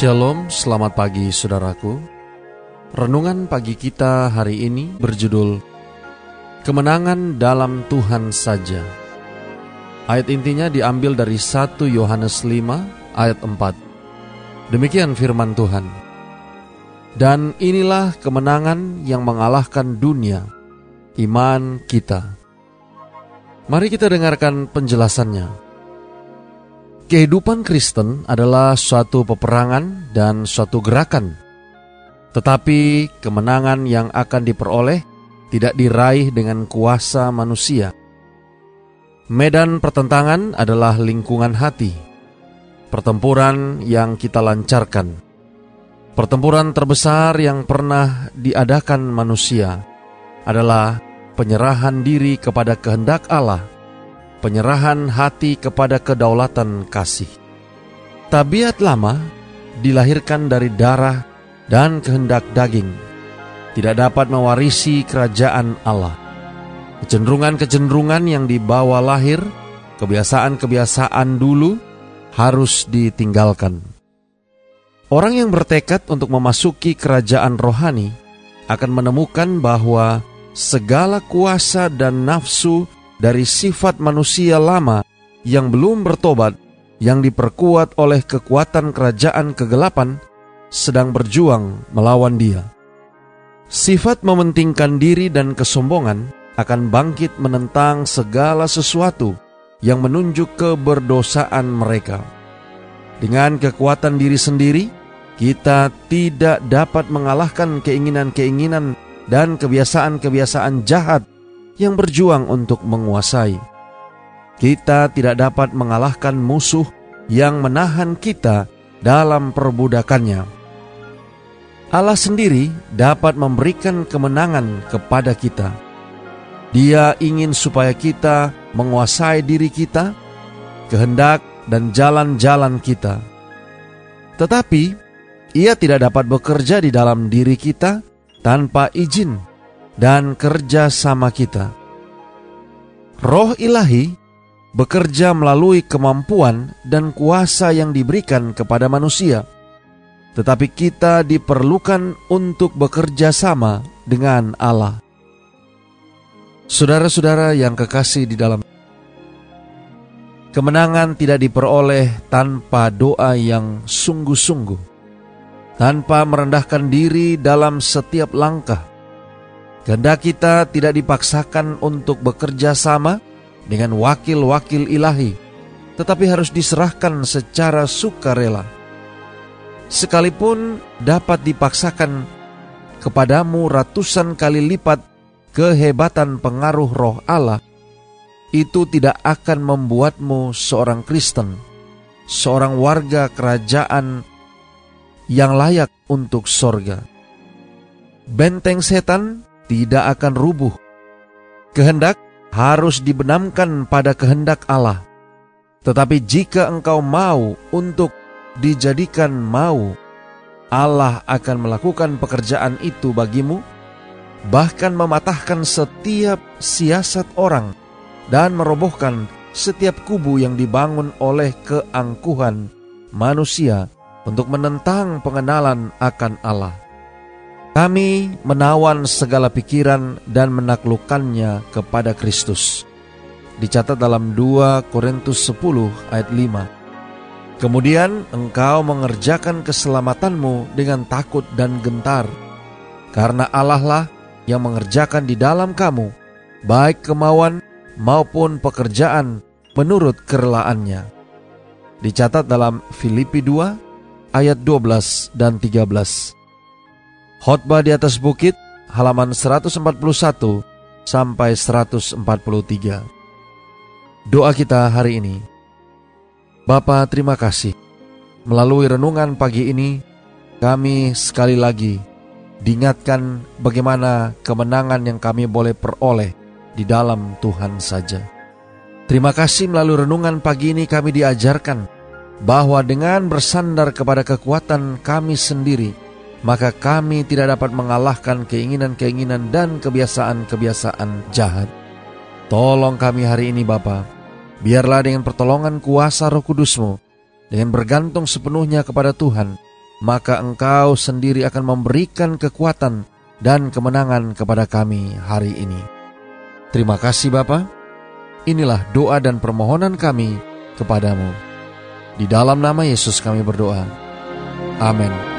Shalom, selamat pagi saudaraku. Renungan pagi kita hari ini berjudul Kemenangan dalam Tuhan saja. Ayat intinya diambil dari 1 Yohanes 5 ayat 4. Demikian firman Tuhan. Dan inilah kemenangan yang mengalahkan dunia, iman kita. Mari kita dengarkan penjelasannya. Kehidupan Kristen adalah suatu peperangan dan suatu gerakan, tetapi kemenangan yang akan diperoleh tidak diraih dengan kuasa manusia. Medan pertentangan adalah lingkungan hati, pertempuran yang kita lancarkan, pertempuran terbesar yang pernah diadakan manusia adalah penyerahan diri kepada kehendak Allah penyerahan hati kepada kedaulatan kasih. Tabiat lama dilahirkan dari darah dan kehendak daging, tidak dapat mewarisi kerajaan Allah. Kecenderungan-kecenderungan yang dibawa lahir, kebiasaan-kebiasaan dulu harus ditinggalkan. Orang yang bertekad untuk memasuki kerajaan rohani akan menemukan bahwa segala kuasa dan nafsu dari sifat manusia lama yang belum bertobat, yang diperkuat oleh kekuatan kerajaan kegelapan, sedang berjuang melawan dia. Sifat mementingkan diri dan kesombongan akan bangkit menentang segala sesuatu yang menunjuk keberdosaan mereka. Dengan kekuatan diri sendiri, kita tidak dapat mengalahkan keinginan-keinginan dan kebiasaan-kebiasaan jahat yang berjuang untuk menguasai. Kita tidak dapat mengalahkan musuh yang menahan kita dalam perbudakannya. Allah sendiri dapat memberikan kemenangan kepada kita. Dia ingin supaya kita menguasai diri kita, kehendak dan jalan-jalan kita. Tetapi, ia tidak dapat bekerja di dalam diri kita tanpa izin dan kerja sama kita. Roh ilahi bekerja melalui kemampuan dan kuasa yang diberikan kepada manusia, tetapi kita diperlukan untuk bekerja sama dengan Allah. Saudara-saudara yang kekasih di dalam kemenangan tidak diperoleh tanpa doa yang sungguh-sungguh, tanpa merendahkan diri dalam setiap langkah, Kehendak kita tidak dipaksakan untuk bekerja sama dengan wakil-wakil ilahi, tetapi harus diserahkan secara sukarela. Sekalipun dapat dipaksakan kepadamu ratusan kali lipat kehebatan pengaruh roh Allah, itu tidak akan membuatmu seorang Kristen, seorang warga kerajaan yang layak untuk sorga. Benteng setan tidak akan rubuh. Kehendak harus dibenamkan pada kehendak Allah. Tetapi jika engkau mau untuk dijadikan mau, Allah akan melakukan pekerjaan itu bagimu, bahkan mematahkan setiap siasat orang dan merobohkan setiap kubu yang dibangun oleh keangkuhan manusia untuk menentang pengenalan akan Allah. Kami menawan segala pikiran dan menaklukkannya kepada Kristus. Dicatat dalam 2 Korintus 10 ayat 5. Kemudian engkau mengerjakan keselamatanmu dengan takut dan gentar, karena Allah lah yang mengerjakan di dalam kamu, baik kemauan maupun pekerjaan menurut kerelaannya. Dicatat dalam Filipi 2 ayat 12 dan 13. Khotbah di atas bukit halaman 141 sampai 143. Doa kita hari ini. Bapa, terima kasih. Melalui renungan pagi ini, kami sekali lagi diingatkan bagaimana kemenangan yang kami boleh peroleh di dalam Tuhan saja. Terima kasih melalui renungan pagi ini kami diajarkan bahwa dengan bersandar kepada kekuatan kami sendiri, maka kami tidak dapat mengalahkan keinginan-keinginan dan kebiasaan-kebiasaan jahat. Tolong kami hari ini Bapa, biarlah dengan pertolongan kuasa roh kudusmu, dengan bergantung sepenuhnya kepada Tuhan, maka Engkau sendiri akan memberikan kekuatan dan kemenangan kepada kami hari ini. Terima kasih Bapa. Inilah doa dan permohonan kami kepadamu. Di dalam nama Yesus kami berdoa. Amin.